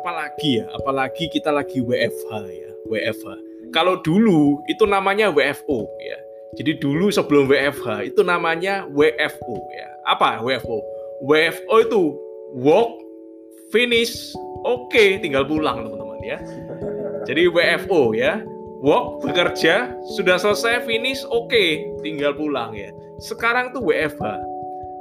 apalagi ya, apalagi kita lagi WFH ya, WFH. Kalau dulu itu namanya WFO ya. Jadi dulu sebelum WFH itu namanya WFO ya. Apa WFO? WFO itu work, finish, oke, okay, tinggal pulang teman-teman ya. Jadi WFO ya, work bekerja sudah selesai finish oke, okay, tinggal pulang ya. Sekarang tuh WFH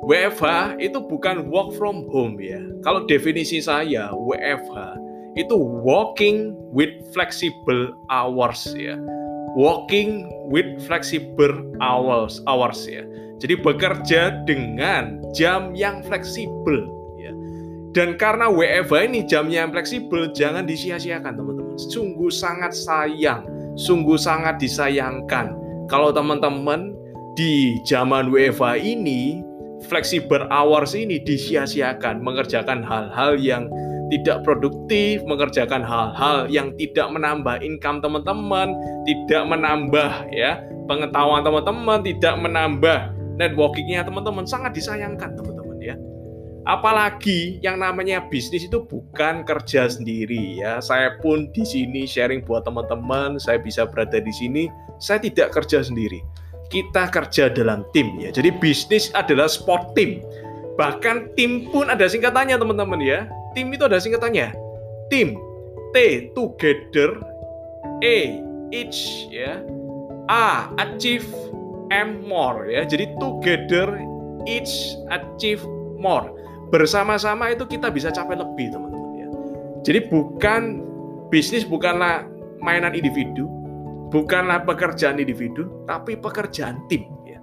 WFH itu bukan work from home ya. Kalau definisi saya WFH itu working with flexible hours ya. Working with flexible hours hours ya. Jadi bekerja dengan jam yang fleksibel ya. Dan karena WFH ini jamnya yang fleksibel, jangan disia-siakan teman-teman. Sungguh sangat sayang, sungguh sangat disayangkan kalau teman-teman di zaman WFH ini flexible hours ini disia-siakan mengerjakan hal-hal yang tidak produktif, mengerjakan hal-hal yang tidak menambah income teman-teman, tidak menambah ya pengetahuan teman-teman, tidak menambah networkingnya teman-teman, sangat disayangkan teman-teman ya. Apalagi yang namanya bisnis itu bukan kerja sendiri ya. Saya pun di sini sharing buat teman-teman, saya bisa berada di sini, saya tidak kerja sendiri kita kerja dalam tim ya. Jadi bisnis adalah sport team. Bahkan tim pun ada singkatannya teman-teman ya. Tim itu ada singkatannya. Tim T together E each ya. A achieve M more ya. Jadi together each achieve more. Bersama-sama itu kita bisa capai lebih teman-teman ya. Jadi bukan bisnis bukanlah mainan individu, bukanlah pekerjaan individu, tapi pekerjaan tim. Ya.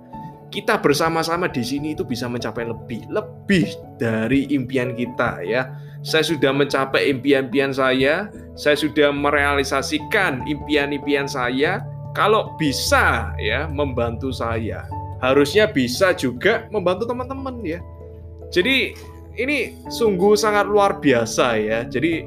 Kita bersama-sama di sini itu bisa mencapai lebih, lebih dari impian kita ya. Saya sudah mencapai impian-impian saya, saya sudah merealisasikan impian-impian saya. Kalau bisa ya membantu saya, harusnya bisa juga membantu teman-teman ya. Jadi ini sungguh sangat luar biasa ya. Jadi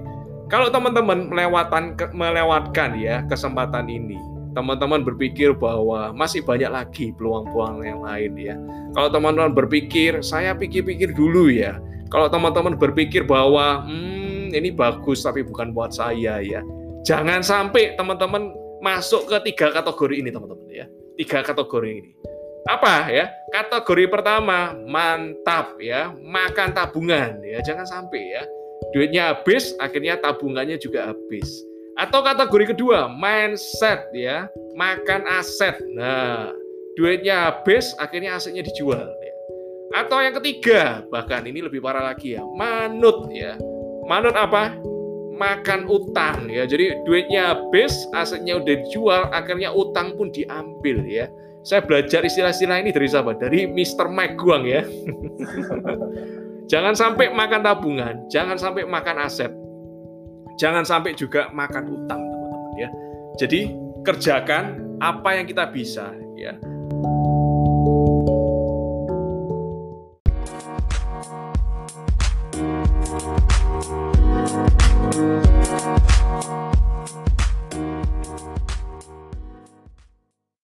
kalau teman-teman melewatkan melewatkan ya kesempatan ini, teman-teman berpikir bahwa masih banyak lagi peluang-peluang yang lain ya. Kalau teman-teman berpikir, saya pikir-pikir dulu ya. Kalau teman-teman berpikir bahwa hmm, ini bagus tapi bukan buat saya ya. Jangan sampai teman-teman masuk ke tiga kategori ini teman-teman ya. Tiga kategori ini. Apa ya? Kategori pertama mantap ya, makan tabungan ya. Jangan sampai ya. Duitnya habis, akhirnya tabungannya juga habis atau kategori kedua, mindset ya, makan aset. Nah, duitnya habis, akhirnya asetnya dijual. Ya. Atau yang ketiga, bahkan ini lebih parah lagi ya, manut ya. Manut apa? Makan utang ya. Jadi duitnya habis, asetnya udah dijual, akhirnya utang pun diambil ya. Saya belajar istilah-istilah ini dari siapa? Dari Mr. Mike Guang ya. jangan sampai makan tabungan, jangan sampai makan aset, jangan sampai juga makan utang teman-teman ya. Jadi kerjakan apa yang kita bisa ya